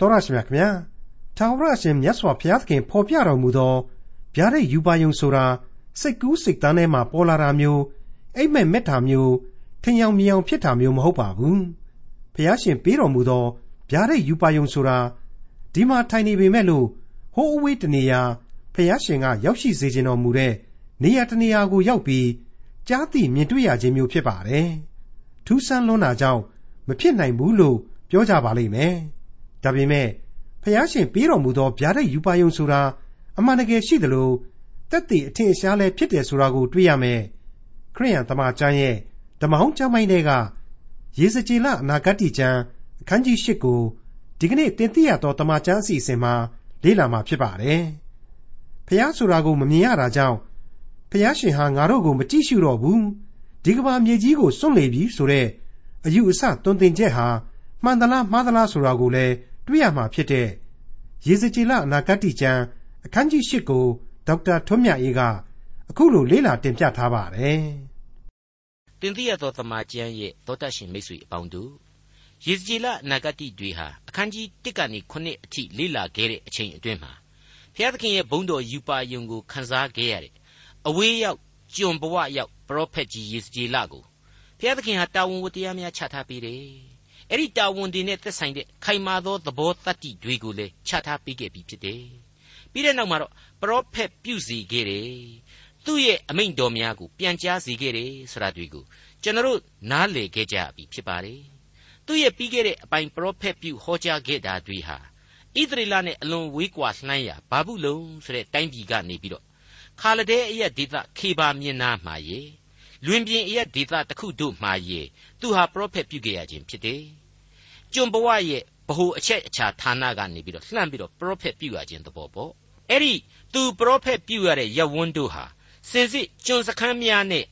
တော်ရရှိမြခင်ဗျာထာဝရရှင်မြတ်စွာဘုရားသခင်ဖော်ပြတော်မူသောဗျာဒိတ်ယူပါယုံဆိုတာစိတ်ကူးစိတ်သားထဲမှာပေါ်လာတာမျိုးအိမ်မက်မက်တာမျိုးထင်ယောင်မြောင်ဖြစ်တာမျိုးမဟုတ်ပါဘူးဘုရားရှင်ပေးတော်မူသောဗျာဒိတ်ယူပါယုံဆိုတာဒီမှာထိုင်နေပေမဲ့လို့ဟိုးအဝေးတနေရာဖះရှင်ကရောက်ရှိစေခြင်းတော်မူတဲ့နေရာတနေရာကိုရောက်ပြီးကြားသိမြင်တွေ့ရခြင်းမျိုးဖြစ်ပါတယ်။ထူးဆန်းလွန်းတာကြောင့်မဖြစ်နိုင်ဘူးလို့ပြောကြပါလိမ့်မယ်။ ဒါပေမဲ့ဖះရှင်ပေးတော်မူသောဗျာဒိတ်ယူပါယုံဆိုတာအမှန်တကယ်ရှိသလိုတက်တည်အထင်ရှားလည်းဖြစ်တယ်ဆိုတာကိုတွေ့ရမယ်။ခရိယန်တမန်ကျမ်းရဲ့ဓမ္မဟောင်းကျမ်းပိုင်းတွေကရေစကြည်လအနာဂတ်ကျမ်းအခန်းကြီး၈ကိုဒီကနေ့တင်ပြရသောတမန်ကျမ်းအစီအစဉ်မှာလေ့လာမှာဖြစ်ပါတယ်။ဖះဆိုတာကိုမမြင်ရတာကြောင့်ဖះရှင်ဟာငါတို့ကိုမကြည့်ရှုတော့ဘူးဒီကဘာမြေကြီးကိုစွန့်လေပြီဆိုတဲ့အယူအဆတွင်တင်ချက်ဟာမှန်သလားမှားသလားဆိုတာကိုလည်း တွေ့ရမှာဖြစ်တဲ့ရေစကြည်လအနာဂတ်ကျမ်းအခန်းကြီး၈ကိုဒေါက်တာထွန်းမြတ်အေးကအခုလိုလေ့လာတင်ပြထားပါတယ်။တင်ပြရသောသမာကျမ်းရဲ့သောတရှင်မိတ်ဆွေအပေါင်းတို့ယေဇကျေလအနာဂတ်တွေဟာအခန်းကြီး1ကနေ9အထိလေ့လာခဲ့တဲ့အချိန်အတွင်းမှာဘုရားသခင်ရဲ့ဘုန်းတော်ယူပါယုံကိုခန်းစားခဲ့ရတဲ့အဝေးရောက်ကျွန်ဘဝရောက်ပရောဖက်ကြီးယေဇကျေလကိုဘုရားသခင်ဟာတာဝန်ဝတ္တရားများချထားပေးတယ်။ အဲ့ဒီတာဝန်တွေနဲ့သက်ဆိုင်တဲ့ခိုင်မာသောသဘောတတ္တိတွေကိုလည်းချထားပေးခဲ့ပြီးဖြစ်တယ်။ပြီးတဲ့နောက်မှာတော့ပရောဖက်ပြုစီခဲ့တယ်။သူ့ရဲ့အမိန့်တော်များကိုပြန်ကြားစီခဲ့တယ်ဆိုတာတွေကိုကျွန်တော်တို့နားလည်ခဲ့ကြပြီဖြစ်ပါတယ်။သူ့ရဲ့ပြီးခဲ့တဲ့အပိုင်ပရောဖက်ပြုဟောကြားခဲ့တာတွေဟာဣသရေလနဲ့အလွန်ဝေးကွာလှမ်းရာဘာဘူးလုံဆိုတဲ့တိုင်းပြည်ကနေပြီးတော့ခါလဒဲအရက်ဒေသခေပါမြင်နာမှာရေလွင်ပြင်အရက်ဒေသတစ်ခုတို့မှာရေသူဟာပရောဖက်ပြုခဲ့ရခြင်းဖြစ်တယ်။ ကျွံဘဝရဲ့ဗဟုအချက်အချာဌာနကနေပြီးတော့လှမ်းပြီးတော့ပရောဖက်ပြုရခြင်းသဘောပေါ့အဲ့ဒီသူပရောဖက်ပြုရတဲ့ယဝန်းတို့ဟာစင်စစ်ကျွံစခန်းများနဲ့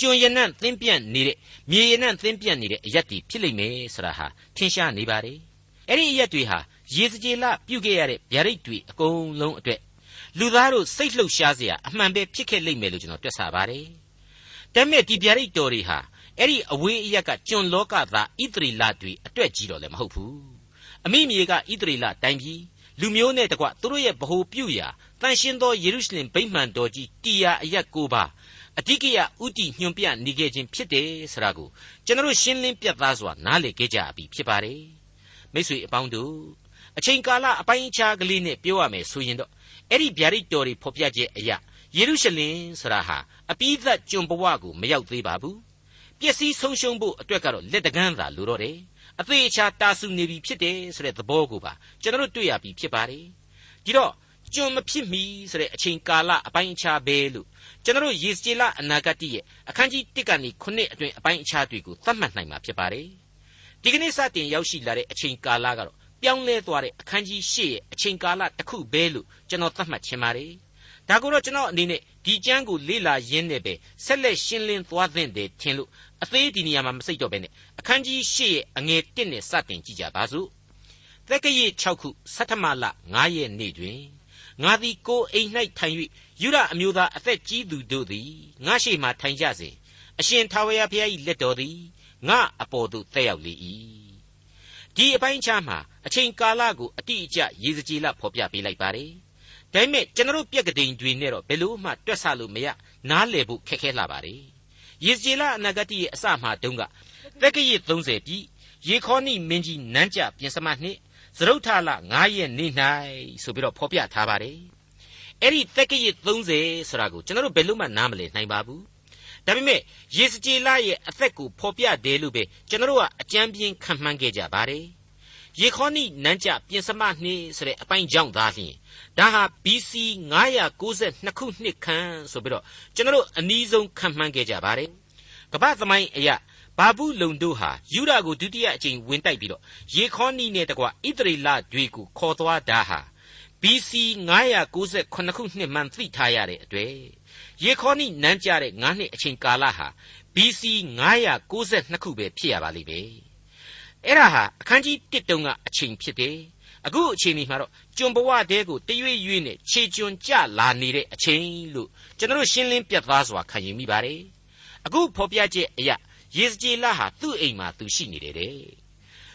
ကျွံရနံ့သင်းပြန့်နေတဲ့မြေရနံ့သင်းပြန့်နေတဲ့အရက်တွေဖြစ်လိမ့်မယ်ဆိုတာဟာထင်ရှားနေပါလေအဲ့ဒီအရက်တွေဟာရေစကြည်လပြုခဲ့ရတဲ့ဗျာဒိတ်တွေအကုန်လုံးအတွက်လူသားတို့စိတ်လှုပ်ရှားစရာအမှန်ပဲဖြစ်ခဲ့လိမ့်မယ်လို့ကျွန်တော်တွက်ဆပါတယ်ဒါပေမဲ့ဒီဗျာဒိတ်တော်တွေဟာ အဲ့ဒီအဝေးအရက်ကကျွန်လောကသားဣသရေလတွေအတွက်ကြီးတော့လည်းမဟုတ်ဘူးအမိမြေကဣသရေလတိုင်းပြည်လူမျိုးနဲ့တကွသူတို့ရဲ့ဗဟိုပြုရာတန်ရှင်းသောယေရုရှလင်ဗိမာန်တော်ကြီးတီယာအရက်ကိုပါအဓိကရဥတီညွန်ပြနေခဲ့ခြင်းဖြစ်တယ်ဆိုတာကိုကျွန်တော်ရှင်းလင်းပြသစွာနားလည်ခဲ့ကြပြီဖြစ်ပါတယ်မိတ်ဆွေအပေါင်းတို့အချိန်ကာလအပိုင်းအခြားကလေးနဲ့ပြောရမယ်ဆိုရင်တော့အဲ့ဒီဗျာဒိတ်တော်တွေဖော်ပြချက်အရာယေရုရှလင်ဆိုတာဟာအပိသတ်ကျွန်ဘဝကိုမရောက်သေးပါဘူး ပျက်စီးဆုံးရှုံးဖို့အတွက်ကတော့လက်တကန်းသာလိုတော့တယ်အသေးအချာတာဆုနေပြီဖြစ်တယ်ဆိုတဲ့သဘောကိုပါကျွန်တော်တို့တွေ့ရပြီဖြစ်ပါတယ်ဒီတော့ကျွန်မဖြစ်မီဆိုတဲ့အချိန်ကာလအပိုင်းအခြားပဲလို့ကျွန်တော်ယေစကျေလအနာဂတ်ရဲ့အခန်းကြီး1ကနေ9အတွင်းအပိုင်းအခြားတွေကိုသတ်မှတ်နိုင်မှာဖြစ်ပါတယ်ဒီကနေ့စတင်ရောက်ရှိလာတဲ့အချိန်ကာလကတော့ပြောင်းလဲသွားတဲ့အခန်းကြီး8ရဲ့အချိန်ကာလတစ်ခုပဲလို့ကျွန်တော်သတ်မှတ်ချင်ပါတယ် ဒါကိုတော့ကျွန်တော်အနေနဲ့ဒီကျမ်းကိုလေ့လာရင်းနဲ့ပဲဆက်လက်ရှင်းလင်းသွားသင့်တယ်ထင်လို့အသေးဒီနေရာမှာမစိတ်တော့ပဲနဲ့အခန်းကြီး8ရဲ့အငယ်1နဲ့စတင်ကြည့်ကြပါစို့သက်ကရေ6ခုဆဋ္ဌမလ9ရက်နေ့တွင်ငါသည်ကိုအိမ်၌ထိုင်၍ယူရအမျိုးသားအသက်ကြီးသူတို့သည်ငါရှိမှထိုင်ကြစဉ်အရှင်ထာဝရဘုရား၏လက်တော်သည်ငါအပေါ်သို့တက်ရောက်လေ၏ဒီအပိုင်းခြားမှာအချိန်ကာလကိုအတိအကျရေစကြည်လဖော်ပြပေးလိုက်ပါတယ် ဒါပေမဲ့ကျွန်တော်ပြက်ကတိန်တွေနဲ့တော့ဘယ်လို့မှတွက်ဆလို့မရနားလည်ဖို့ခက်ခဲလာပါတယ်ရေစကြည်လအနာဂတ်ရဲ့အစမှတုန်းကသက်ကရစ်30ပြီရေခေါနိမင်းကြီးနန်းကြပြင်စမနှစ်သရုတ်ထလ9ရက်နေ့၌ဆိုပြီးတော့ဖော်ပြထားပါတယ်အဲ့ဒီသက်ကရစ်30ဆိုတာကိုကျွန်တော်တို့ဘယ်လို့မှနားမလည်နိုင်ပါဘူးဒါပေမဲ့ယေစကြည်လရဲ့အသက်ကိုဖော်ပြတယ်လို့ပဲကျွန်တော်တို့ကအကြမ်းပြင်းခံမှန်းခဲ့ကြပါတယ် ယေခေါနိနန်းကြပြင်စမနှင်းဆိုတဲ့အပိုင်းကြောင့်သာလျှင်ဒါဟာ BC 992ခုနှစ်ခန့်ဆိုပြီးတော့ကျွန်တော်တို့အနည်းဆုံးခံမှန်းခဲ့ကြပါတယ်ကမ္ဘာသမိုင်းအရာဘာဘူးလုံတို့ဟာယူဒကိုဒုတိယအကြိမ်ဝင်တိုက်ပြီးတော့ယေခေါနိနဲ့တကွဣသရေလတွေကိုခေါ်သွားတာဟာ BC 998ခုနှစ်မှန်သိထားရတဲ့အတွေ့ယေခေါနိနန်းကြတဲ့9နှစ်အချိန်ကာလဟာ BC 992ခုပဲဖြစ်ရပါလိမ့်မယ် အဲ့ဒါဟာအခန်းကြီး1တုန်းကအချိန်ဖြစ်တယ်အခုအချိန်นี้မှာတော့ကျွန်ဘဝတဲကိုတရွေ့ရွေ့နဲ့ခြေကျွန်းကြလာနေတဲ့အချိန်လို့ကျွန်တော်ရှင်းလင်းပြတ်သားစွာခံယူမိပါတယ်အခုဖော်ပြချက်အရာယေစကြည်လဟာသူ့အိမ်မှာသူရှိနေတယ်တဲ့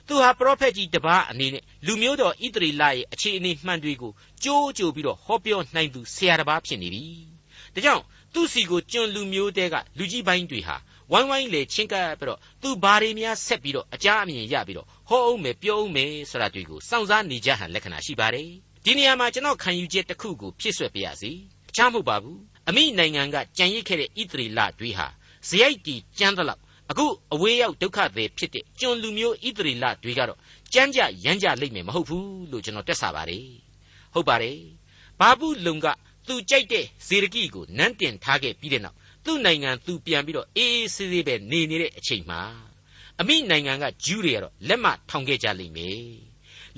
သူသူဟာပရောဖက်ကြီးတပါးအနေနဲ့လူမျိုးတော်ဣသရေလရဲ့အခြေအနေမှန်တွေကိုကြိုးကြိုပြီးတော့ဟောပြောနိုင်သူဆရာတပါးဖြစ်နေပြီ။ဒါကြောင့်သူ့စီကိုကျွန်လူမျိုးတဲကလူကြီးပိုင်းတွေဟာ ဝိုင်းဝိုင်းလေချင်းကပ်ပြီးတော့သူဘာတွေများဆက်ပြီးတော့အကြအမြင်ရပြီးတော့ဟောအောင်မယ်ပြောအောင်မယ်ဆိုတာတွေကိုစောင့်စားနေကြဟန်လက္ခဏာရှိပါတယ်ဒီနေရာမှာကျွန်တော်ခံယူချက်တစ်ခုကိုဖြည့်ဆွက်ပြရစီတခြားမဟုတ်ပါဘူးအမိနိုင်ငံကကြံရစ်ခဲ့တဲ့ဣသရေလတွေဟာဇယိုက်တီကျမ်းသလောက်အခုအဝေးရောက်ဒုက္ခတွေဖြစ်တဲ့ကျွန်လူမျိုးဣသရေလတွေကတော့ကြမ်းကြရမ်းကြလိမ့်မယ်မဟုတ်ဘူးလို့ကျွန်တော်တက်ဆပါတယ်ဟုတ်ပါတယ်ဘာဘူးလုံကသူကြိုက်တဲ့ဇေရကိကိုနန်းတင်ထားခဲ့ပြီးတဲ့နောက် သူ့နိုင်ငံသူပြန်ပြီးတော့အေးအေးဆေးဆေးပဲနေနေတဲ့အချိန်မှာအမိနိုင်ငံကဂျူးတွေကတော့လက်မထောင်ခဲ့ကြလိမ့်မယ်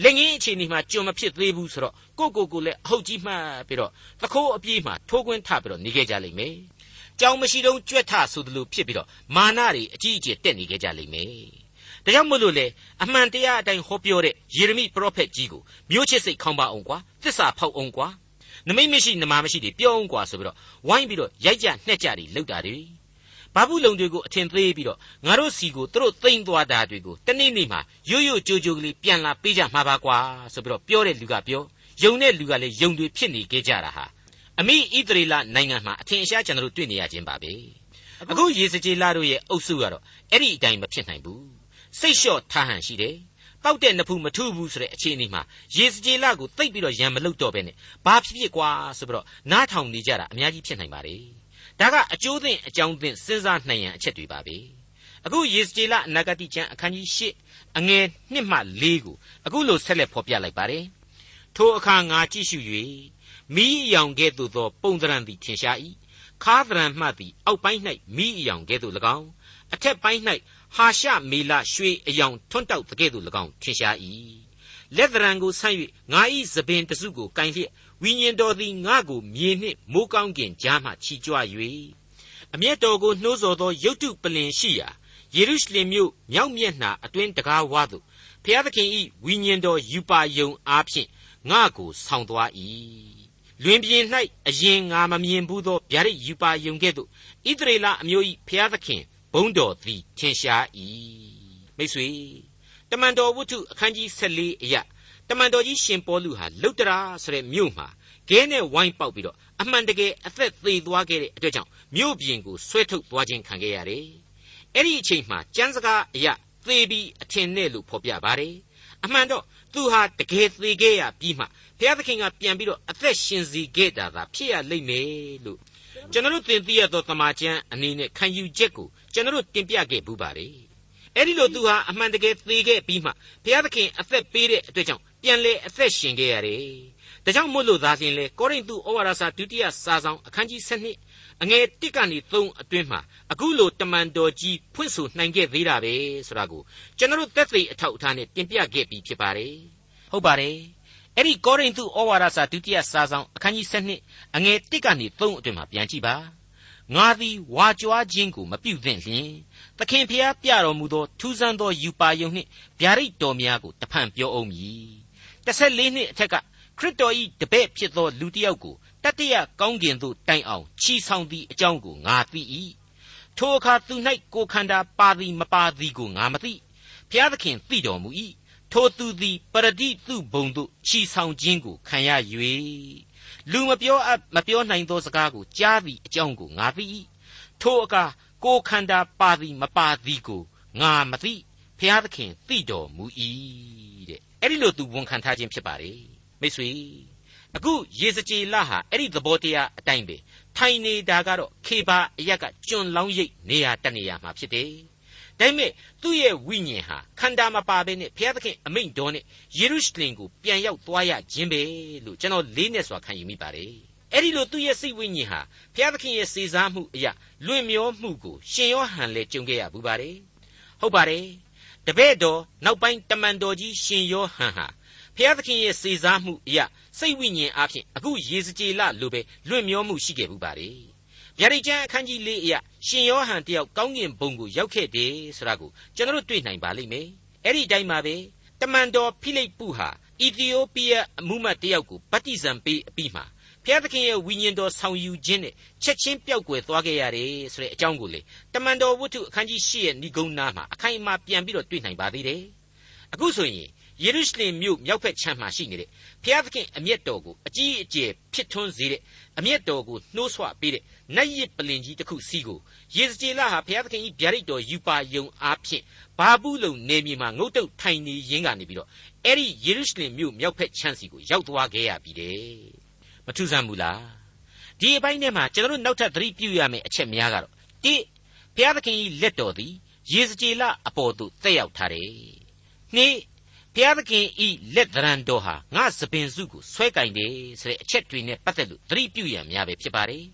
လက်ငင်းအခြေအနေမှာကြုံမဖြစ်သေးဘူးဆိုတော့ကိုကိုကိုလည်းအဟုတ်ကြီးမှတ်ပြီးတော့သခိုးအပြေးမှာထိုးကွင်းထပြီးတော့နေခဲ့ကြလိမ့်မယ်ကြောင်မရှိတော့ကြွက်ထဆိုသလိုဖြစ်ပြီးတော့မာနတွေအကြီးအကျယ်တက်နေခဲ့ကြလိမ့်မယ်ဒါကြောင့်မို့လို့လေအမှန်တရားအတိုင်းဟောပြောတဲ့ယေရမိပရောဖက်ကြီးကိုမျိုးချစ်စိတ်ခေါင်းပါအောင်ကွာသစ္စာဖောက်အောင်ကွာ နမိတ်မရှိနမာမရှိတွေပြောအောင်ကွာဆိုပြီးတော့ဝိုင်းပြီးတော့ရိုက်ကြနှက်ကြတွေလောက်တာတွေဘာဘူးလုံတွေကိုအထင်သေးပြီးတော့ငါတို့စီကိုသူတို့သိမ့်သွားတာတွေကိုတနေ့နေ့မှာရွရွကြိုကြိုကလေးပြန်လာပေးကြမှာပါကွာဆိုပြီးတော့ပြောတဲ့လူကပြောယုံတဲ့လူကလည်းယုံတွေဖြစ်နေကြကြတာဟာအမိဣသရေလနိုင်ငံမှာအထင်အရှားကျွန်တော်တို့တွေ့နေရခြင်းပါပဲအခုရေစကြည်လာတို့ရဲ့အုပ်စုကတော့အဲ့ဒီအတိုင်းမဖြစ်နိုင်ဘူးစိတ်လျှော့ထားဟန်ရှိတယ် တောက်တဲ့နဖူးမထူးဘူးဆိုတဲ့အခြေအနေမှာရေစကြည်လကိုတိတ်ပြီးတော့ရံမလုတော့ပဲနဲ့ဘာဖြစ်ဖြစ်ကွာဆိုပြီးတော့နားထောင်နေကြတာအများကြီးဖြစ်နိုင်ပါတယ်ဒါကအကျိုးသင့်အကြောင်းသင့်စဉ်းစားနိုင်ရန်အချက်တွေပါပဲအခုယေစကြည်လအနာဂတိကျမ်းအခန်းကြီး၈အငယ်1မှ4ကိုအခုလိုဆက်လက်ဖော်ပြလိုက်ပါတယ်ထိုအခါငါကြည့်ရှု၍မိအယောင်ကဲ့သို့သော ပုံသဏ္ဍာန်သည်ထင်ရှား၏ခါသဏ္ဍာန်မှသည်အောက်ပိုင်း၌မိအယောင်ကဲ့သို့၎င်းအထက်ပိုင်း၌ ဟာရှမေလရွှေအယောင်ထွန်းတောက်တကဲ့သို့၎င်းထင်ရှား၏လက်သရံကိုဆန့်၍ငါ၏သပင်တစုကိုကန်လျက်ဝိညာဉ်တော်သည်ငါ့ကိုမြေနှင့်မိုးကောင်းကင်ကြားမှချီကြွ၍အမျက်တော်ကိုနှိုးဆော်သောရုတ်တုပလင်ရှိရာယေရုရှလင်မြို့မြောက်မျက်နှာအတွင်းတကားဝသို့ဖျားသခင်၏ဝိညာဉ်တော်ယူပါယုံအားဖြင့်ငါ့ကိုဆောင်းသွား၏လွင်ပြင်၌အရင်ငါမမြင်ဘူးသောဗျာဒိတ်ယူပါယုံကဲ့သို့ဣသရေလအမျိုး၏ဖျားသခင် ဘုံတော်သည်ထင်ရှား၏မိတ်ဆွေတမန်တော်ဝတ္ထုအခန်းကြီး14အရာတမန်တော်ကြီးရှင်ပေါလုဟာလုတ္တရာဆိုတဲ့မြို့မှာခဲနဲ့ဝိုင်းပေါက်ပြီးတော့အမှန်တကယ်အသက်သေသွားခဲ့တဲ့အတွက်ကြောင့်မြို့ပြင်ကိုဆွဲထုတ်သွားခြင်းခံခဲ့ရတယ်။အဲ့ဒီအချိန်မှာကျမ်းစကားအရာသေပြီးအထင်နဲ့လို့ဖော်ပြပါတယ်။အမှန်တော့သူဟာတကယ်သေခဲ့ရပြီးမှဘုရားသခင်ကပြန်ပြီးတော့အသက်ရှင်စေခဲ့တာသာဖြစ်ရလိမ့်မယ်လို့ကျွန်တော်တို့သင်သိရသောတမန်ကျမ်းအနေနဲ့ခံယူချက်ကို ကျွန်တော်တို့တင်ပြခဲ့ဘူးပါတယ်။အဲ့ဒီလိုသူဟာအမှန်တကယ်သေခဲ့ပြီးမှဘုရားသခင်အသက်ပေးတဲ့အတွက်ကြောင့်ပြန်လေအသက်ရှင်ခဲ့ရတယ်။ဒါကြောင့်မို့လို့သာလျှင်လေကောရိန္သုဩဝါဒစာဒုတိယစာဆောင်အခန်းကြီး7အငယ်1ကနေ3အတွင်းမှာအခုလိုတမန်တော်ကြီးဖွင့်ဆိုနိုင်ခဲ့သေးတာပဲဆိုတာကိုကျွန်တော်တို့သက်သေအထောက်အထားနဲ့တင်ပြခဲ့ပြီးဖြစ်ပါတယ်။ဟုတ်ပါတယ်။အဲ့ဒီကောရိန္သုဩဝါဒစာဒုတိယစာဆောင်အခန်းကြီး7အငယ်1ကနေ3အတွင်းမှာပြန်ကြည့်ပါ။ ငါသည်ဝါကြွားခြင်းကိုမပြုသင့်လျင်သခင်ဖျားပြတော်မူသောထူးဆန်းသောယူပါယုံနှင့်ဗျာဒိတ်တော်များကိုတဖန်ပြောအောင်မည်14နှစ်အထက်ကခရစ်တော်၏တပည့်ဖြစ်သောလူတစ်ယောက်ကိုတတိယကောင်းကင်သို့တိုင်အောင်ချီဆောင်သည့်အကြောင်းကိုငါသိ၏ထိုအခါသူ၌ကိုခန္ဓာပါသည်မပါသည်ကိုငါမသိဘုရားသခင်သိတော်မူ၏ထိုသူသည်ပရတိသူဘုံသို့ချီဆောင်ခြင်းကိုခံရ၍ လူမပြောအပ်မပြောနိုင်သောစကားကိုကြားသည့်အကြောင်းကိုငါသိ၏ထိုအခါကိုခန္ဓာပါသည်မပါသည်ကိုငါမသိဘုရားသခင်သိတော်မူ၏တဲ့အဲ့ဒီလိုသူဝန်ခံထားခြင်းဖြစ်ပါတယ်မိတ်ဆွေအခုရေစကြည်လဟာအဲ့ဒီသဘောတရားအတိုင်းပဲထိုင်နေတာကတော့ခေပါအရက်ကကျွန်းလောင်းရိပ်နေရာတနေရာမှာဖြစ်တယ် ဒါပေမဲ့သူ့ရဲ့ဝိညာဉ်ဟာခန္ဓာမပါဘဲနဲ့ဘုရားသခင်အမိန့်တော်နဲ့ယေရုရှလင်ကိုပြန်ရောက်သွားရခြင်းပဲလို့ကျွန်တော်လေးနဲ့စွာခံယူမိပါတယ်အဲ့ဒီလိုသူ့ရဲ့စိတ်ဝိညာဉ်ဟာဘုရားသခင်ရဲ့စေစားမှုအရာလွင့်မျောမှုကိုရှင်ယောဟန်လည်းကြုံခဲ့ရဘူးပါတယ်ဟုတ်ပါတယ်တပည့်တော်နောက်ပိုင်းတမန်တော်ကြီးရှင်ယောဟန်ဟာဖျားသခင်ရဲ့စေစားမှုအရာစိတ်ဝိညာဉ်အဖြစ်အခုရေစကြည်လလိုပဲလွင့်မျောမှုရှိခဲ့ဘူးပါလေ ဗျာဒိတ်ကျမ်းအခန်းကြီး၄အရာရှင်ယောဟန်တယောက်ကောင်းကင်ဘုံကိုရောက်ခဲ့တယ်ဆိုတာကိုကျွန်တော်တို့တွေ့နိုင်ပါလိမ့်မယ်အဲ့ဒီအတိုင်းပါပဲတမန်တော်ဖိလိပ္ပုဟာအီသီယိုးပီးယားအမှုမတ်တယောက်ကိုဗတ္တိဇံပေးအပြီးမှာဖျားသခင်ရဲ့ဝိညာဉ်တော်ဆောင်ယူခြင်းနဲ့ချက်ချင်းပျောက်ကွယ်သွားခဲ့ရတယ်ဆိုတဲ့အကြောင်းကိုလေတမန်တော်ဝတ္ထုအခန်းကြီး၈ရဲ့ဏိဂုံးနာမှာအခိုင်အမာပြန်ပြီးတော့တွေ့နိုင်ပါသေးတယ်အခုဆိုရင်ယေရုရှလင်မြို့မြောက်ဘက်ခြမ်းမှာရှိနေတဲ့ ဘုရားသခင်အမျက်တော်ကိုအကြီးအကျယ်ဖြစ်ထွန်းစေတဲ့အမျက်တော်ကိုနှိုးဆွပေးတဲ့နတ်ရစ်ပလင်ကြီးတစ်ခုစီးကိုယေဇကျေလဟာဘုရားသခင်၏ဗျာဒိတ်တော်ယူပါယုံအားဖြင့်ဘာဘူးလုံနေမြေမှာငုတ်တုတ်ထိုင်နေရင်းကနေပြီးတော့အဲ့ဒီယေရုရှလင်မြို့မြောက်ဘက်ခြမ်းစီကိုရောက်သွားခဲ့ရပြီတဲ့မထူးဆန်းဘူးလားဒီအပိုင်းထဲမှာကျွန်တော်တို့နောက်ထပ်သတိပြုရမယ့်အချက်များကတော့တိဘုရားသခင်၏လက်တော်သည်ယေဇကျေလအပေါ်သို့တက်ရောက်ထားတယ်နှစ် ဘုရားသခင်ဤလက်သရံတော်ဟာငါစပင်စုကိုဆွဲကင်တယ်ဆိုတဲ့အချက်တွေနဲ့ပတ်သက်လို့သတိပြုရများပဲဖြစ်ပါတယ်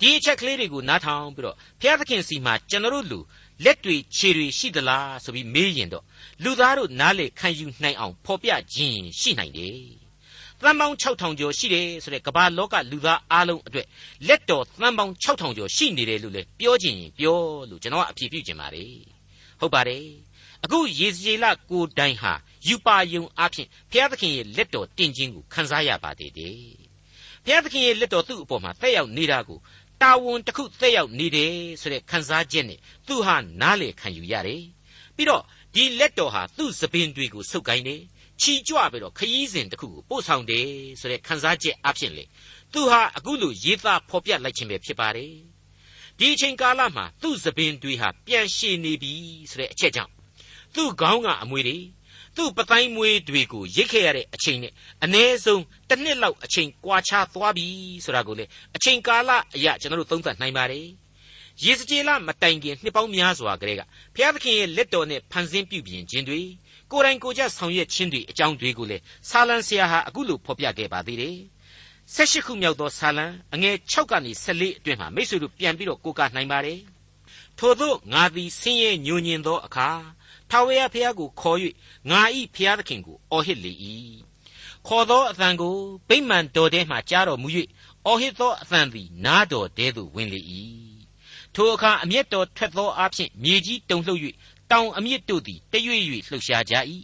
ဒီအချက်ကလေးတွေကိုနားထောင်ပြီးတော့ဘုရားသခင်စီမှာကျွန်တော်တို့လူလက်တွေခြေတွေရှိသလားဆိုပြီးမေးရင်တော့လူသားတို့နားလေခံယူနိုင်အောင်ဖော်ပြခြင်းရှိနိုင်တယ်သန်းပေါင်း6000ကျော်ရှိတယ်ဆိုတဲ့ကမ္ဘာလောကလူသားအားလုံးအတွက်လက်တော်သန်းပေါင်း6000ကျော်ရှိနေတယ်လို့လည်းပြောခြင်းရင်ပြောလို့ကျွန်တော်ကအဖြေပြုခြင်းပါတယ်ဟုတ်ပါတယ်အခုယေဇကျေလကိုတိုင်ဟာ ယူပါယုံအဖြစ်ဘုရားသခင်ရဲ့လက်တော်တင်ခြင်းကိုခံစားရပါသေးတယ်ဘုရားသခင်ရဲ့လက်တော်သူ့အပေါ်မှာသက်ရောက်နေတာကိုတာဝန်တစ်ခုသက်ရောက်နေတယ်ဆိုတဲ့ခံစားချက်နဲ့သူဟာနားလေခံယူရတယ်ပြီးတော့ဒီလက်တော်ဟာသူ့သပင်တွေကိုဆုပ်ကိုင်းတယ်ချီကြွပြီးတော့ခရီးစဉ်တစ်ခုကိုပို့ဆောင်တယ်ဆိုတဲ့ခံစားချက်အဖြစ်လေသူဟာအခုလိုရေးသားဖော်ပြလိုက်ခြင်းပဲဖြစ်ပါတယ်ဒီအချိန်ကာလမှာသူ့သပင်တွေဟာပြန်ရှည်နေပြီဆိုတဲ့အချက်ကြောင့်သူ့ခေါင်းကအမွေတွေ သူ့ပတိုင်းမွေးတွေကိုရိတ်ခဲ့ရတဲ့အချိန်နဲ့အ ਨੇ ဆုံးတစ်နှစ်လောက်အချိန်ကွာခြားသွားပြီဆိုတာကိုလေအချိန်ကာလအရာကျွန်တော်တို့သုံးသပ်နိုင်ပါတယ်ယေစကျေလမတိုင်ခင်နှစ်ပေါင်းများစွာကလေးကဘုရားသခင်ရဲ့လက်တော်နဲ့ဖန်ဆင်းပြုပြင်ခြင်းတွေကိုယ်တိုင်ကိုယ်ကျဆောင်ရွက်ခြင်းတွေအကြောင်းတွေကိုလေဆာလံဆရာဟာအခုလိုဖော်ပြခဲ့ပါသေးတယ်၁၈ခုမြောက်သောဆာလံအငယ်6ကနေ14အတွင်းမှာမိတ်ဆွေတို့ပြန်ပြီးတော့ကိုးကားနိုင်ပါတယ်ထို့သောငါသည်ဆင်းရဲညှို့ညင်သောအခါ ထာဝရဘုရားကိုခေါ်၍ငါဤဘုရားသခင်ကိုအော်ဟစ်လေ၏ခေါ်သောအသံကိုဗိမာန်တော်ထဲမှကြားတော်မူ၍အော်ဟစ်သောအသံသည်နားတော်ထဲသို့ဝင်လေ၏ထိုအခါအမျက်တော်ထွက်သောအဖြစ်မြေကြီးတုန်လှုပ်၍တောင်အမြင့်တို့သည်တရွေ့၍လှုပ်ရှားကြ၏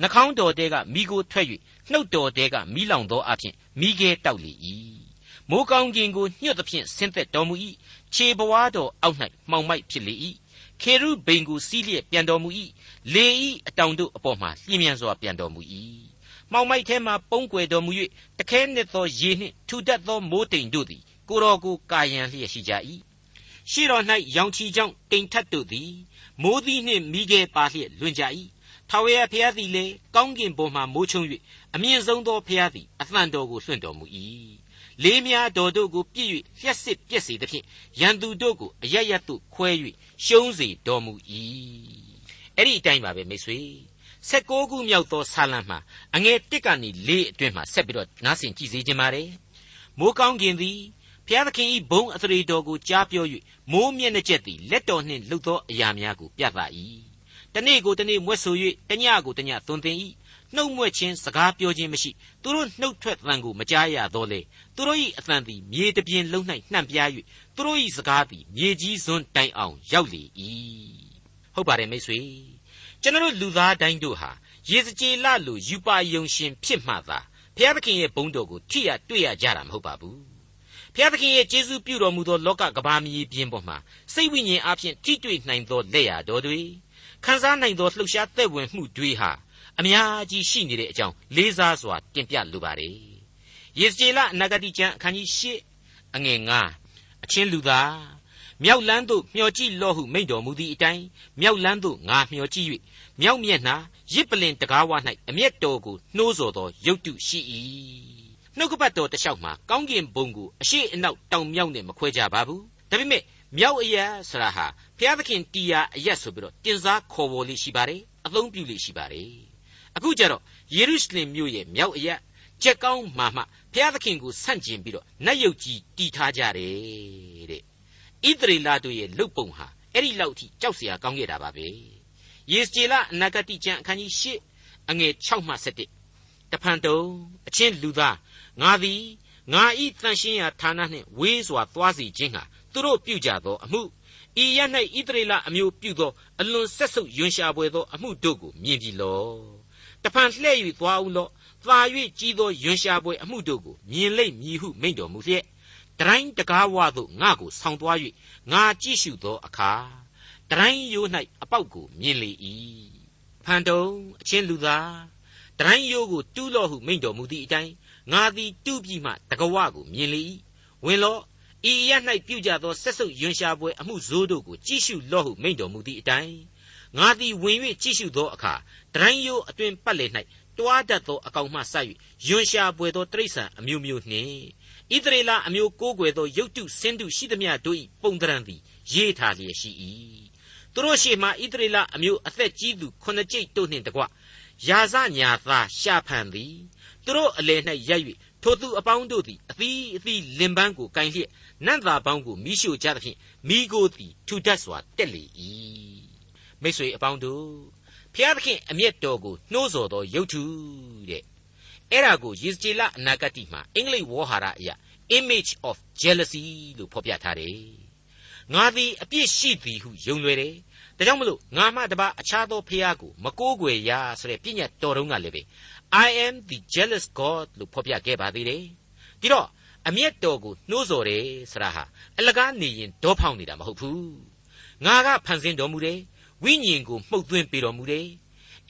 နှာခေါင်းတော်တဲကမိကိုထွက်၍နှုတ်တော်တဲကမိလောင်သောအဖြစ်မိခဲတောက်လေ၏မိုးကောင်းကင်ကိုညှွတ်သဖြင့်ဆင်းသက်တော်မူ၏ခြေဘဝတော်အောက်၌မှောင်မိုက်ဖြစ်လေ၏ခေရုဘိန်ကိုစီးလျက်ပြန်တော်မူ၏ လေဤအတောင်တို့အပေါ်မှာလျင်မြန်စွာပြန်တော်မူ၏မှောင်မိုက်ထဲမှပုံကွယ်တော်မူ၍တခဲနှစ်သောရေနှင့်ထူတတ်သောမိုးတိမ်တို့သည်ကိုတော်ကိုကာယံလျက်ရှိကြ၏ရှေ့တော်၌ရောင်ချီကြောင့်တိမ်ထတ်တို့သည်မိုးသီးနှင့်မိခဲပါလျက်လွင်ကြ၏ထာဝရဘုရားသည်လည်းကောင်းကင်ဘုံမှမိုးချုံ၍အမြင့်ဆုံးသောဘုရားသည်အသံတော်ကိုလွှင့်တော်မူ၏လေးများတော်တို့ကိုပြည့်၍လျှက်စစ်ပြက်စေသဖြင့်ရန်သူတို့ကိုအရရတ်သို့ခွဲ၍ရှုံးစေတော်မူ၏ အဲ့ဒီအတိုင်းပါပဲမိတ်ဆွေ16ခုမြောက်သောဆာလံမှာအငယ်1ကနေ4အတွင်းမှာဆက်ပြီးတော့နားဆင်ကြည့်စေခြင်းပါတယ်မိုးကောင်းကင်သည်ဘုရားသခင်၏ဘုံအသရေတော်ကိုကြားပြော၍မိုးမျက်နှာကျက်သည်လက်တော်နှင့်လှုပ်သောအရာများကိုပြသ၏တနေ့ကိုတနေ့မွဲ့ဆို၍တညကိုတညသွန်သင်၏နှုတ်မွဲ့ခြင်းစကားပြောခြင်းမရှိသူတို့နှုတ်ထွက်သံကိုမကြားရတော့လေသူတို့၏အသံသည်မြေတပြင်လုံး၌နှံ့ပြား၍သူတို့၏စကားသည်မြေကြီးစွန်းတိုင်အောင်ရောက်လေ၏ ဟုတ်ပါတယ်မိတ်ဆွေကျွန်တော်လူသားတိုင်းတို့ဟာရေစကြည်လလိုယူပါယုံရှင်ဖြစ်မှသာဘုရားသခင်ရဲ့ဘုန်းတော်ကိုထိရတွေ့ရကြတာမဟုတ်ပါဘူးဘုရားသခင်ရဲ့ကျေးဇူးပြုတော်မူသောလောကကဘာမီပြင်းပေါ်မှာစိတ်ဝိညာဉ်အဖြစ်ထိတွေ့နိုင်သောလက်ရာတော်တွေခံစားနိုင်သောလှုပ်ရှားသက်ဝင်မှုတွေဟာအများကြီးရှိနေတဲ့အကြောင်းလေးစားစွာတင်ပြလိုပါတယ်ယေစကြည်လအနာဂတိကျမ်းအခန်းကြီး၈အငယ်9အချင်းလူသား မြောက်လန်းသို့မျှော်ကြည့်လော့ဟုမိန့်တော်မူသည့်အတိုင်းမြောက်လန်းသို့ငါမျှော်ကြည့်၍မြောက်မျက်နှာရစ်ပလင်တကားဝ၌အမျက်တော်ကိုနှိုးဆော်သောရုပ်တုရှိ၏နှုတ်ကပတ်တော်တလျှောက်မှာကောင်းကင်ဘုံကိုအရှိအနောက်တောင်မြောက်နဲ့မခွဲကြပါဘူးဒါပေမဲ့မြောက်အရက်ဆရာဟာဘုရားသခင်တီယာအရက်ဆိုပြီးတော့တင်စားခေါ်ဝေါ်လေးရှိပါတယ်အသုံးပြုလေးရှိပါတယ်အခုကျတော့ယေရုရှလင်မြို့ရဲ့မြောက်အရက်ကြက်ကောင်းမှမှဘုရားသခင်ကိုဆန့်ကျင်ပြီးတော့နတ်ယုတ်ကြီးတီထားကြတယ်တဲ့ ဣသရေလတို့ရဲ့လုတ်ပုံဟာအဲ့ဒီလောက်ထိကြောက်စရာကောင်းခဲ့တာပါပဲယေစကျေလအနာဂတိကျမ်းအခန်းကြီး၈အငယ်6မှ7တဖန်တုံအချင်းလူသားငါသည်ငါဤတန်ရှင်းရာဌာနနှင့်ဝေးစွာသွားစီခြင်းဟာသူတို့ပြုကြသောအမှုဤရ၌ဣသရေလအမျိုးပြုသောအလွန်ဆက်ဆုပ်ယွန်ရှာပွေသောအမှုတို့ကိုမြင်ပြီလောတဖန်လှဲ့၍သွားဦးလောသာ၍ကြီးသောယွန်ရှာပွေအမှုတို့ကိုမြင်လိမ့်မည်ဟုမိန့်တော်မူလျက် တတိုင်းတကားဝသို့ငါကိုဆောင်းသွား၍ငါကြည့်ရှုသောအခါတတိုင်းရိုး၌အပေါက်ကိုမြင်လေ၏ဖန်တုံအချင်းလူသားတရိုင်းရိုးကိုတူးလော့ဟုမိန့်တော်မူသည့်အတိုင်းငါသည်တူးပြီးမှတကဝကိုမြင်လေ၏ဝင်လော့ဤရ၌ပြုကြသောဆက်ဆုပ်ယွန်ရှာပွဲအမှုဇိုးတို့ကိုကြည့်ရှုလော့ဟုမိန့်တော်မူသည့်အတိုင်းငါသည်ဝင်၍ကြည့်ရှုသောအခါတရိုင်းရိုးအတွင်ပတ်လေ၌တွားတတ်သောအကောင်မှဆ၍ယွန်ရှာပွေသောတိရစ္ဆာန်အမျိုးမျိုးနှင့် ဣသရေလအမျိုးကိုးကွယ်သောရုတ်တုစင်တုရှိသမျှတို့၏ပုံတရံသည်ရေးထားလျက်ရှိ၏သူတို့ရှေ့မှဣသရေလအမျိုးအသက်ကြီးသူခုနှစ်ကျိတ်တို့နှင့်တကွယာဇညာသားရှာဖန်သည်သူတို့အလယ်၌ရပ်၍ထိုသူအပေါင်းတို့သည်အသီးအသီးလင်ပန်းကိုကင်လျက်နတ်သားပေါင်းကိုမိရှို့ကြသဖြင့်မိကိုသည်ထူထပ်စွာတက်လေ၏မိတ်ဆွေအပေါင်းတို့ဖျားသခင်အမျက်တော်ကိုနှိုးဆော်သောရုပ်ထုတဲ့ အဲ့ဒါကိုယေဇကျေလအနာဂတိမှာအင်္ဂလိပ်ဝေါ်ဟာရအရာ image of jealousy လို့ဖော်ပြထားတယ်ငါသည်အပြစ်ရှိသည်ဟုယုံလွယ်တယ်ဒါကြောင့်မလို့ငါမှတပါအခြားသောဖျားကိုမကိုးကွယ်ရဆိုတဲ့ပြည့်ညတ်တော်တုံးကလည်းပဲ I am the jealous God လို့ဖော်ပြခဲ့ပါသေးတယ်ဒီတော့အမျက်တော်ကိုနှိုးဆော်တယ်ဆရာဟာအလကားနေရင်ဒေါဖောင်းနေတာမဟုတ်ဘူးငါကဖန်ဆင်းတော်မူတယ်ဝိညာဉ်ကိုမှုတ်သွင်းပေးတော်မူတယ်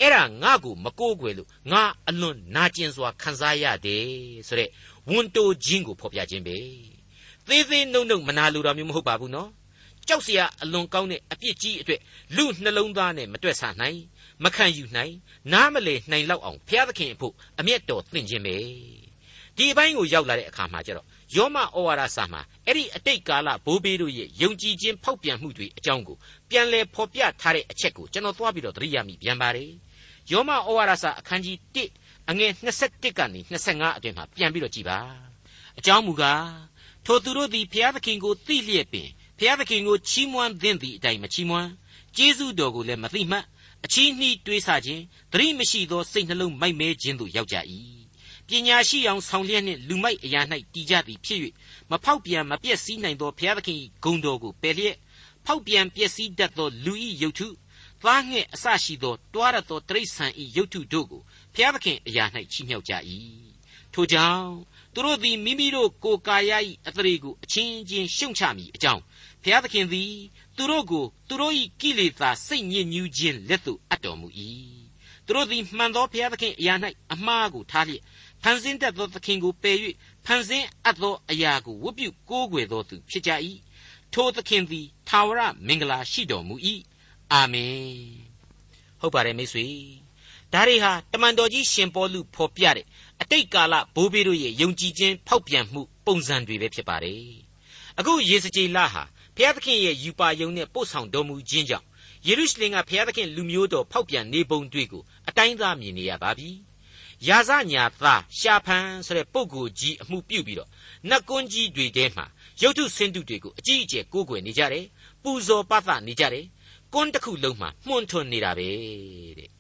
အဲ့ဒါငါ့ကိုမကိုးကွယ်လို့ငါအလွန်နာကျင်စွာခံစားရတယ်ဆိုတဲ့ဝန်တိုခြင်းကိုဖော်ပြခြင်းပဲသေးသေးနှုတ်နှုတ်မနာလိုတာမျိုးမဟုတ်ပါဘူးနော်ကြောက်စရာအလွန်ကောင်းတဲ့အပြစ်ကြီးအတွေ့လူနှလုံးသားနဲ့မတွေ့ဆနိုင်မခံယူနိုင်နားမလည်နိုင်လောက်အောင်ဘုရားသခင်အဖို့အမျက်တော်သင့်ခြင်းပဲဒီအပိုင်းကိုရောက်လာတဲ့အခါမှာကျတော့ယောမဩဝါဒစာမှာအဲ့ဒီအတိတ်ကာလဘိုးဘေးတို့ရဲ့ယုံကြည်ခြင်းဖောက်ပြန်မှုတွေအကြောင်းကိုပြန်လည်ဖော်ပြထားတဲ့အချက်ကိုကျွန်တော်သွားပြီးတော့သတိရမိပြန်ပါတယ်။ ယောမဩဝါဒစာအခန်းကြီး1အငယ်21ကနေ25အတွင်မှာပြန်ပြီးတော့ကြည်ပါအကြောင်းမူကားထိုသူတို့သည်ဘုရားသခင်ကိုသိလျက်ပင်ဘုရားသခင်ကိုချီးမွမ်းသင့်သည့်အတိုင်းမချီးမွမ်းကျေးဇူးတော်ကိုလည်းမသိမှတ်အချီးနှီးတွေးဆခြင်းသတိမရှိသောစိတ်နှလုံးမိုက်မဲခြင်းသို့ရောက်ကြ၏ပညာရှိအောင်ဆောင်လျက်နှင့်လူမိုက်အရာ၌တည်ကြသည်ဖြစ်၍မဖောက်ပြန်မပြည့်စည်နိုင်သောဘုရားသခင်၏ဂုဏ်တော်ကိုပယ်လျက်ဖောက်ပြန်ပျက်စီးတတ်သောလူ၏ယုတ်ထု သားငှက်အစရှိသောတွားရသောတိရစ္ဆာန်၏ယုတ်ထုတို့ကိုဘုရားသခင်အရာ၌ချီးမြှောက်ကြ၏ထိုကြောင့်သူတို့သည်မိမိတို့ကိုယ်ကာယ၏အသရေကိုအချင်းချင်းရှုံချမိအကြောင်းဘုရားသခင်သည်သူတို့ကိုသူတို့၏ကိလေသာစိတ်ညစ်ညူးခြင်းလက်သို့အပ်တော်မူ၏သူတို့သည်မှန်သောဘုရားသခင်အရာ၌အမှားကိုထားလျက်ဖန်ဆင်းတတ်သောသခင်ကိုပယ်၍ဖန်ဆင်းအပ်သောအရာကိုဝတ်ပြုကိုးကွယ်သောသူဖြစ်ကြ၏ထိုသခင်သည်သာဝရမင်္ဂလာရှိတော်မူ၏ အာမင်ဟုတ်ပါတယ်မိတ်ဆွေဒါတွေဟာတမန်တော်ကြီးရှင်ပေါလုဖော်ပြတဲ့အတိတ်ကာလဘိုးဘေးတို့ရဲ့ယုံကြည်ခြင်းဖောက်ပြန်မှုပုံစံတွေပဲဖြစ်ပါတယ်အခုယေစကြည်လဟာဘုရားသခင်ရဲ့ယူပါယုံနဲ့ပို့ဆောင်တော်မူခြင်းကြောင့်ယေရုရှလင်ကဘုရားသခင်လူမျိုးတော်ဖောက်ပြန်နေပုံတွေကိုအတိုင်းသားမြင်နေရပါပြီယာဇညာသားရှာဖန်ဆိုတဲ့ပုဂ္ဂိုလ်ကြီးအမှုပြုပြီးတော့နတ်ကွန်းကြီးတွေထဲမှာရုပ်ထုဆင်းတုတွေကိုအကြီးအကျယ်ကိုးကွယ်နေကြတယ်ပူဇော်ပသနေကြတယ် ကွန်းတစ်ခုလုံးမှာမှွန်ထွန်နေတာပဲတဲ့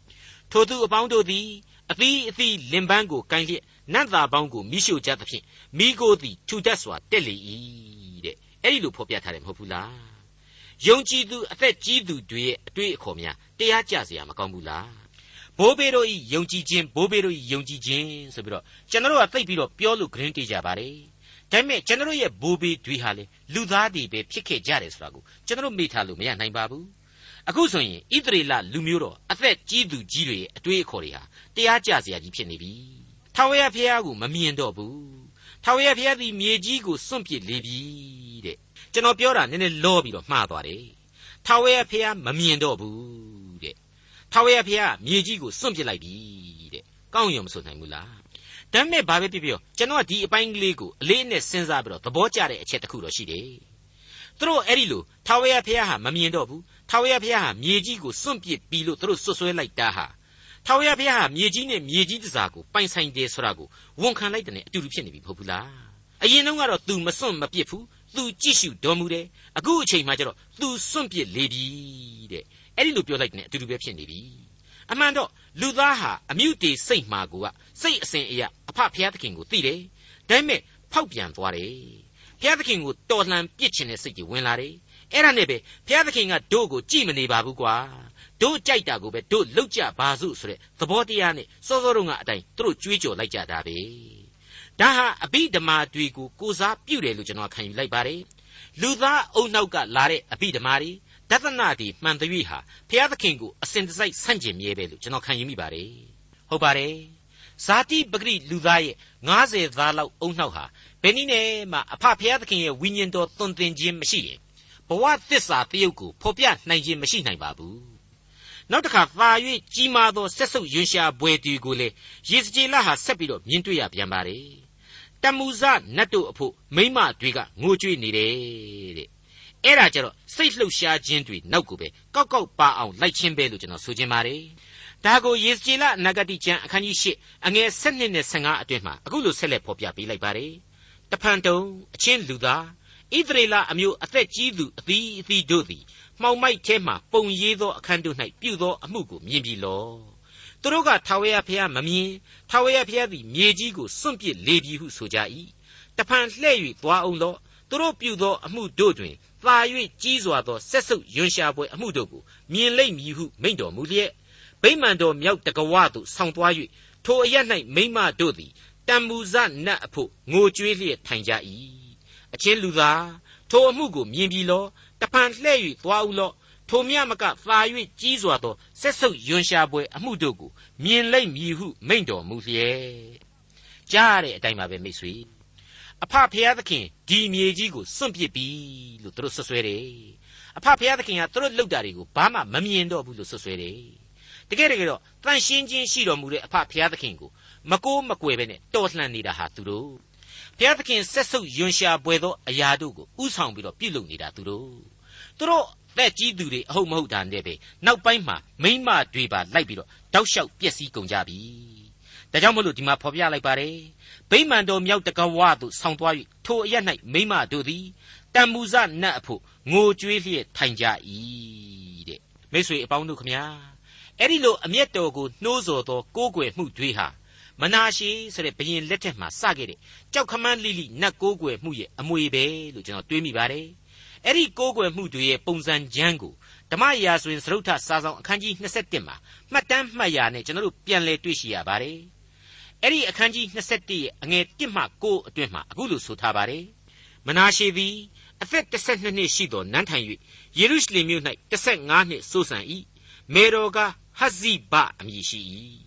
ထိုသူအပေါင်းတို့သည်အသီးအသီးလင်ပန်းကိုကန်လျက်နတ်သားပေါင်းကိုမိရှို့ကြသဖြင့်မိကိုသည်ထူထပ်စွာတက်လေ၏တဲ့အဲ့ဒီလိုဖော်ပြထားတယ်မဟုတ်ဘူးလားယုံကြည်သူအသက်ကြီးသူတွေရဲ့အတွေ့အခေါ်များတရားကြစရာမကောင်းဘူးလားဘိုးဘေတို့ဤယုံကြည်ခြင်းဘိုးဘေတို့ဤယုံကြည်ခြင်းဆိုပြီးတော့ကျွန်တော်ကသိပြီးတော့ပြောလို့ဂရင်းတေးကြပါတယ်ဒါပေမဲ့ကျွန်တော်ရဲ့ဘိုးဘေတွေဟာလေလူသားတွေပဲဖြစ်ခဲ့ကြတယ်ဆိုတာကိုကျွန်တော်မေ့ထားလို့မရနိုင်ပါဘူး အခုဆိုရင်ဣသရေလလူမျိုးတော်အသက်ကြီးသူကြီးတွေအတွေးအခေါ်တွေဟာတရားကျစရာကြီးဖြစ်နေပြီ။ထာဝရဘုရားကိုမမြင်တော့ဘူး။ထာဝရဘုရားသည်မြေကြီးကိုစွန့်ပစ်လေပြီတဲ့။ကျွန်တော်ပြောတာနည်းနည်းလောပြီးတော့မှားသွားတယ်။ထာဝရဘုရားမမြင်တော့ဘူးတဲ့။ထာဝရဘုရားမြေကြီးကိုစွန့်ပစ်လိုက်ပြီတဲ့။ကောင်းရောမဆိုနိုင်ဘူးလား။ဒါပေမဲ့ဘာပဲဖြစ်ဖြစ်ကျွန်တော်ဒီအပိုင်းကလေးကိုအလေးနဲ့စဉ်းစားပြီးတော့သဘောကျတဲ့အချက်တစ်ခုတော့ရှိတယ်။သူတို့အဲ့ဒီလိုထာဝရဘုရားဟာမမြင်တော့ဘူး ထာဝရဘုရားဟာမြေကြီးကိုစွန့်ပစ်ပြီလို့သူတို့ဆွဆွဲလိုက်တာဟာထာဝရဘုရားဟာမြေကြီးနဲ့မြေကြီးတစားကိုပိုင်ဆိုင်တယ်ဆိုတာကိုဝန်ခံလိုက်တဲ့အတူတူဖြစ်နေပြီမဟုတ်ဘူးလားအရင်တုန်းကတော့ तू မစွန့်မပစ်ဘူး तू ကြည့်ရှုတော်မူတယ်အခုအချိန်မှကျတော့ तू စွန့်ပစ်လေပြီတဲ့အဲ့ဒီလိုပြောလိုက်တဲ့အတူတူပဲဖြစ်နေပြီအမှန်တော့လူသားဟာအမြုတေစိတ်မှာကိုကစိတ်အစဉ်အရအဖဖျားသခင်ကိုသိတယ်ဒါပေမဲ့ဖောက်ပြန်သွားတယ်ဖျားသခင်ကိုတော်လှန်ပစ်ချင်တဲ့စိတ်ကြီးဝင်လာတယ် အဲ့ဒါနဲ့ပဲဘုရားသခင်ကတို့ကိုကြည်မနေပါဘူးကွာတို့ကြိုက်တာကိုပဲတို့လောက်ကြပါစုဆိုတဲ့သဘောတရားနဲ့စောစောတုန်းကအတိုင်းတို့ကြွေးကြော်လိုက်ကြတာပဲဒါဟာအဘိဓမ္မာတွေကိုကိုစားပြုတယ်လို့ကျွန်တော်ခံယူလိုက်ပါတယ်လူသားအုံနောက်ကလာတဲ့အဘိဓမ္မာတွေဒသနာတွေမှန်သရွေ့ဟာဖျားသခင်ကိုအစဉ်တစိုက်ဆန့်ကျင်မြဲပဲလို့ကျွန်တော်ခံယူမိပါတယ်ဟုတ်ပါတယ်ဇာတိပဂရိလူသားရဲ့90သားလောက်အုံနှောက်ဟာဘယ်နည်းနဲ့မှအဖဖျားသခင်ရဲ့ဝိညာဉ်တော်သွန်သင်ခြင်းမရှိရင်ဘ ဝသစ္စာတယုတ်ကိုဖော်ပြနိုင်ခြင်းမရှိနိုင်ပါဘူးနောက်တစ်ခါသာ၍ကြီးမားသောဆက်ဆုပ်ယွန်ရှာဘွယ်တီကိုလေယေစကြည်လဟာဆက်ပြီးတော့မြင်တွေ့ရပြန်ပါတယ်တမူဇနတ်တို့အဖို့မိမတွေကငိုကြွေးနေတယ်တဲ့အဲ့ဒါကြတော့စိတ်လှုပ်ရှားခြင်းတွေနောက်ကိုပဲကောက်ကောက်ပါအောင်လိုက်ချင်းပဲလို့ကျွန်တော်ဆိုချင်ပါတယ်ဒါကိုယေစကြည်လနဂတိကျမ်းအခန်းကြီး၈အငယ်၁၂နဲ့၁၅အတွင်းမှာအခုလိုဆက်လက်ဖော်ပြပေးလိုက်ပါတယ်တဖန်တုံအချင်းလူသား ဣသရေလအမျိုးအသက်ကြီးသူအသီးအသီးတို့သည်မှောင်မိုက်ထဲမှပုံရေးသောအခန်းတို့၌ပြုသောအမှုကိုမြင်ပြီလောသူတို့ကထာဝရဘုရားမမြင်ထာဝရဘုရားသည်မြေကြီးကိုစွန့်ပစ်လေပြီဟုဆိုကြ၏တဖန်လှဲ့၍သွားအောင်လောသူတို့ပြုသောအမှုတို့တွင်သာ၍ကြီးစွာသောဆက်ဆုပ်ယွန်ရှာပွဲအမှုတို့ကိုမြင်လိမ့်မည်ဟုမိန့်တော်မူလျက်ဗိမာန်တော်မြောက်တကဝသို့ဆောင်းသွား၍ထိုအရ၌မိမတို့သည်တံမူဇနတ်အဖို့ငိုကြွေးလျက်ထိုင်ကြ၏ အချင်းလူသားထိုအမှုကိုမြင်ပြီလောတဖန်လှဲ့၍သွားဦးလော့ထိုမြမကသာ၍ကြီးစွာသောဆက်ဆုပ်ယွန်ရှာပွဲအမှုတို့ကိုမြင်လိမ့်မည်ဟုမိန့်တော်မူလျက်ကြားရတဲ့အတိုင်းပါပဲမိတ်ဆွေအဖဖျားသခင်ဒီမြေကြီးကိုစွန့်ပစ်ပြီလို့သူတို့ဆွဆွဲတယ်အဖဖျားသခင်ကသူတို့လှုပ်တာတွေကိုဘာမှမမြင်တော့ဘူးလို့ဆွဆွဲတယ်တကယ်တကယ်တော့တန်ရှင်းချင်းရှိတော်မူတဲ့အဖဖျားသခင်ကိုမကိုးမကွယ်ပဲနဲ့တော်လှန်နေတာဟာသူတို့ ဘုရားသခင်ဆက်ဆုပ်ယွန်ရှာပွေသောအရာတို့ကိုဥဆောင်ပြီးတော့ပြုလုပ်နေတာသူတို့သူတို့သက်ကြီးသူတွေအဟုတ်မဟုတ်တာနဲ့ပဲနောက်ပိုင်းမှာမိမတွေပါလိုက်ပြီးတော့တောက်လျှောက်ပျက်စီးကုန်ကြပြီဒါကြောင့်မလို့ဒီမှာဖော်ပြလိုက်ပါတယ်ဗိမာန်တော်မြောက်တကဝသို့ဆောင်းသွား၍ထိုအရ၌မိမတို့သည်တံမူဇနတ်အဖို့ငိုကြွေးလျက်ထိုင်ကြ၏တဲ့မိတ်ဆွေအပေါင်းတို့ခမညာအဲ့ဒီလိုအမျက်တော်ကိုနှိုးဆော်သောကိုးကွယ်မှုတွေဟာ မနာရှေဆိုတဲ့ဘရင်လက်ထက်မှာစခဲ့တဲ့ကြောက်ခမန်းလိလိနတ်ကိုးကွယ်မှုရဲ့အမွေပဲလို့ကျွန်တော်တွေးမိပါတယ်အဲ့ဒီကိုးကွယ်မှုတွေရဲ့ပုံစံကျမ်းကိုဓမ္မရာဆိုရင်သရုတ်ထစာဆောင်အခန်းကြီး27မှာမှတ်တမ်းမှတ်ရာနဲ့ကျွန်တော်တို့ပြန်လည်တွေ့ရှိရပါတယ်အဲ့ဒီအခန်းကြီး27ရဲ့အငယ်1မှ9အတွင်းမှာအခုလိုဆိုထားပါတယ်မနာရှေသည်အသက်12နှစ်ရှိသောနန်းထိုင်၍ယေရုရှလင်မြို့၌15နှစ်စိုးစံ၏မေတော်ကဟဇ္ဇိဘအမည်ရှိ၏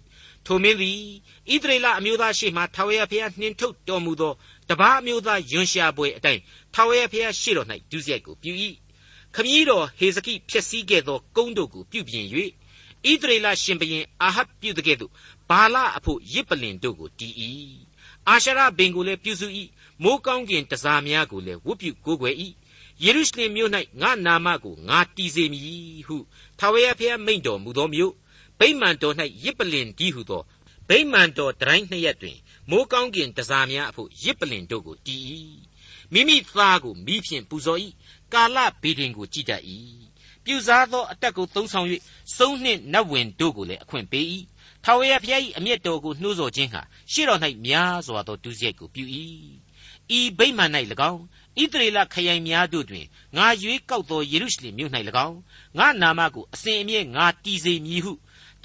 ထိုမင်းသည်ဣသရေလအမျိုးသားရှေ့မှထာဝရဘုရားနှင်ထုတ်တော်မူသောတပါးအမျိုးသားယွန်ရှာပွဲအတိုင်းထာဝရဘုရားရှေ့တော်၌ဒုစရိုက်ကိုပြု၏ခမည်းတော်ဟေဇကိဖျက်ဆီးခဲ့သောကုန်းတို့ကိုပြုပြင်၍ဣသရေလရှင်ဘုရင်အာဟပ်ပြုတဲ့ကဲ့သို့ဘာလအဖို့ရစ်ပလင်တို့ကိုတီး၏အာရှရဘင်ကိုလည်းပြုစု၏မိုးကောင်းကင်တစားများကိုလည်းဝတ်ပြုကိုးကွယ်၏ယေရုရှလင်မြို့၌ငါနာမကိုငါတည်စေမည်ဟုထာဝရဘုရားမိန့်တော်မူသောမြို့ ဗိမာန်တော်၌ရစ်ပလင်ဒီဟုသောဗိမာန်တော်တိုင်းနှစ်ရက်တွင်မိုးကောင်းကင်တစားများအဖို့ရစ်ပလင်တို့ကိုတီး၏မိမိသားကိုမိဖြင့်ပူဇော်၏ကာလဘေဒင်ကိုကြည်တတ်၏ပြူစားသောအတက်ကိုသုံးဆောင်၍စုံနှင့်နတ်ဝင်တို့ကိုလည်းအခွင့်ပေး၏ထာဝရဘုရား၏အမျက်တော်ကိုနှိုးဆော်ခြင်းဟာရှေ့တော်၌များစွာသောဒုစရိုက်ကိုပြု၏ဤဗိမာန်၌၎င်းဣသရေလခရိုင်များတို့တွင်ငါရွေးကောက်သောယေရုရှလင်မြို့၌၎င်းငါနာမကိုအစဉ်အမြဲငါတည်စေမည်ဟု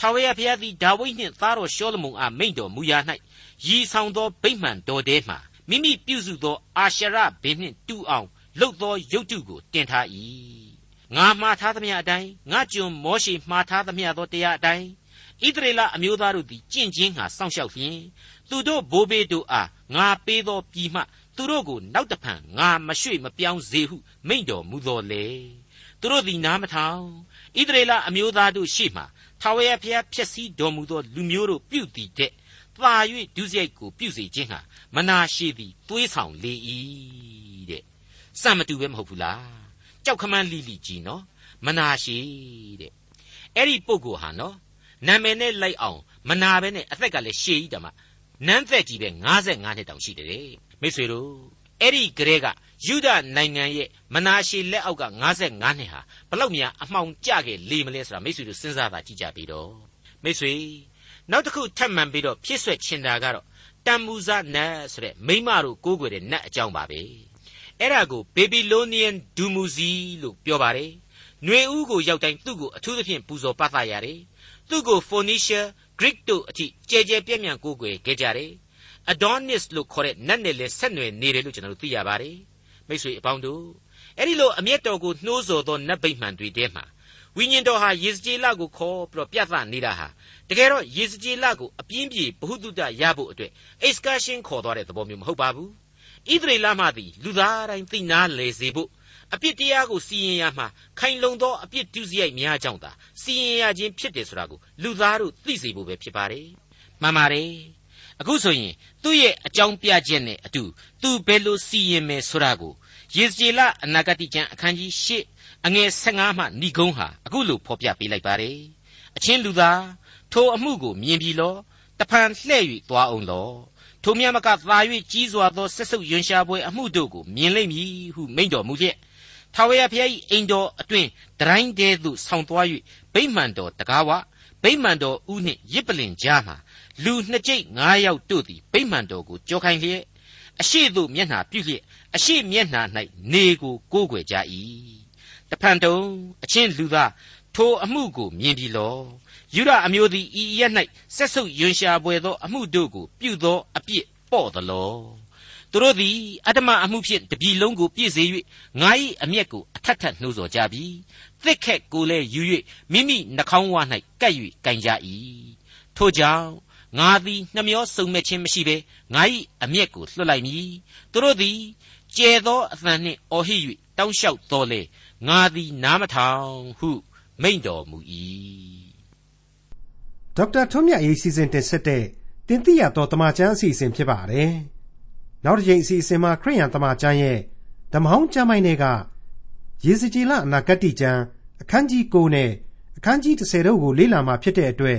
ထာဝရဘုရားသည်ဒါဝိဒ်နှင့်သားတော်ရှောလမုန်အားမိန့်တော်မူရာ၌ရည်ဆောင်သောဗိမာန်တော်ထဲမှမိမိပြုစုသောအာရှရဘင်းနှင့်တူအောင်လှုပ်သောရုပ်တုကိုတင်ထား၏ငါမှားထားသမျှအတိုင်းငါကျွန်မောရှိမှားထားသမျှသောတရားအတိုင်းဣသရေလအမျိုးသားတို့သည်ကြင့်ချင်းဟာစောင့်ရှောက်လျင်သူတို့ဘိုးဘေးတို့အားငါပေးသောပြည်မှသူတို့ကိုနောက်တဖန်ငါမရွှေ့မပြောင်းစေဟုမိန့်တော်မူတော်လေသူတို့သည်နားမထောင်ဣသရေလအမျိုးသားတို့ရှေ့မှ ထာဝရဘုရားဖြစ်စည်းတော်မူသောလူမျိုးတို့ပြုတည်တဲ့သာ၍ဒုစရိုက်ကိုပြုစေခြင်းဟာမနာရှိသည်သွေးဆောင်လေ၏တဲ့စံမတူပဲမဟုတ်ဘူးလားကြောက်ခမန်းလိလိကြီးနော်မနာရှိတဲ့အဲ့ဒီပုဂ္ဂိုလ်ဟာနော်နာမည်နဲ့လိုက်အောင်မနာပဲနဲ့အသက်ကလည်းရှည်ကြီးတမနန်းသက်ကြီးပဲ55နှစ်တောင်ရှိတယ်မိတ်ဆွေတို့အဲ့ဒီကလေးက ယူဒနိုင်ငံရဲ့မနာရှည်လက်အောက်က55နှစ်ဟာဘလောက်များအမှောင်ကျခဲ့လေမလဲဆိုတာမိတ်ဆွေတို့စဉ်းစားပါကြည့်ကြပြီတော့မိတ်ဆွေနောက်တစ်ခုထပ်မံပြီးတော့ဖြစ်ဆွက်ချင်တာကတော့တမ်မူဇနတ်ဆိုတဲ့မိမတို့ကိုးကွယ်တဲ့နတ်အကြောင်းပါပဲအဲ့ဒါကိုဘေဘီလိုနီယန်ဒူမူဇီလို့ပြောပါတယ်ຫນွေဦးကိုရောက်တိုင်းသူ့ကိုအထူးသဖြင့်ပူဇော်ပတ်သရတယ်သူ့ကို Phoenicia Greek တို့အထိကြဲကြဲပြန့်ပြန့်ကိုးကွယ်ခဲ့ကြတယ် Adonis လို့ခေါ်တဲ့နတ်နဲ့လည်းဆက်နွယ်နေတယ်လို့ကျွန်တော်တို့သိရပါတယ် မိတ်ဆွေအပေါင်းတို့အဲ့ဒီလိုအမျက်တော်ကိုနှိုးဆော်သောနတ်ဗိမှန်တွေထဲမှာဝိညာဉ်တော်ဟာယေဇကျေလကိုခေါ်ပြီးတော့ပြသနေတာဟာတကယ်တော့ယေဇကျေလကိုအပြင်းပြေဘ ഹു တုတရဖို့အတွက် excursion ခေါ်သွားတဲ့သဘောမျိုးမဟုတ်ပါဘူးဣသရေလမှသည်လူသားတိုင်းသိနာလေစေဖို့အပြစ်တရားကိုစီရင်ရမှာခိုင်လုံသောအပြစ်ဒုစရိုက်များကြောင့်သာစီရင်ရခြင်းဖြစ်တယ်ဆိုတာကိုလူသားတို့သိစေဖို့ပဲဖြစ်ပါတယ်မှန်ပါတယ်အခုဆိုရင်သူ့ရဲ့အကြောင်းပြချက်နဲ့အတူသူဘယ်လိုစီရင်မယ်ဆိုတာကို ယေဇကျေလအနာဂတိကျမ်းအခန်းကြီး၈အငယ်15မှဏိဂုံးဟာအခုလိုဖော်ပြပေးလိုက်ပါတယ်အချင်းလူသားထိုအမှုကိုမြင်ပြီလောတဖန်လှဲ့၍သွားအောင်လောထိုမြတ်မကသာ၍ကြီးစွာသောဆက်ဆုပ်ယွန်ရှာပွဲအမှုတို့ကိုမြင်လိမ့်မည်ဟုမိန့်တော်မူလျက်ထာဝရဘုရား၏အိမ်တော်အတွင်တရိုင်းတဲသို့ဆောင်းသွား၍ဗိမှန်တော်တကားဝဗိမှန်တော်ဥနှင့်ရစ်ပလင်ကြားမှာလူနှစ်ကျိတ်ငါးယောက်တို့သည်ဗိမှန်တော်ကိုကြောခိုင်လျက် အရှိသို့မျက်နှာပြုလျက်အရှိမျက်နှာ၌နေကိုကိုးကွယ်ကြ၏တဖန်တုံအချင်းလူသားထိုအမှုကိုမြင်ပြီလောယူရအမျိုးသည်ဤရက်၌ဆက်ဆုပ်ယွန်ရှာပွေသော အမှုတို့ကိုပြုသောအပြစ်ပေါ့သလောသူတို့သည်အတ္တမအမှုဖြင့်တပြီလုံးကိုပြည့်စေ၍ငါ၏အမျက်ကိုအထက်ထက်နှိုးဆော်ကြပြီသစ်ခက်ကိုလည်းယူ၍မိမိနှာခေါင်းဝ၌ကပ်၍ကင်ကြ၏ထို့ကြောင့် ငါသည်နှမျောစုံမဲ့ခြင်းမရှိဘဲငါ၏အမျက်ကိုလွှတ်လိုက်မည်သူတို့သည်ကျဲသောအသံနှင့်အော်ဟစ်၍တောင်းလျှောက်တော်လေငါသည်နားမထောင်ဟုမိန့်တော်မူ၏ဒေါက်တာထွန်းမြတ်ရေးစီစဉ်တင်ဆက်တဲ့တင်ပြတော်တမချန်းအစီအစဉ်ဖြစ်ပါတယ်နောက်တစ်ချိန်အစီအစဉ်မှာခရိယန်တမချန်းရဲ့ဓမ္မဟောင်းကျမ်းပိုင်းတွေကရေစကြည်လအနာဂတ်ကျမ်းအခန်းကြီး9နဲ့အခန်းကြီး10တို့ကိုလေ့လာမှာဖြစ်တဲ့အတွက်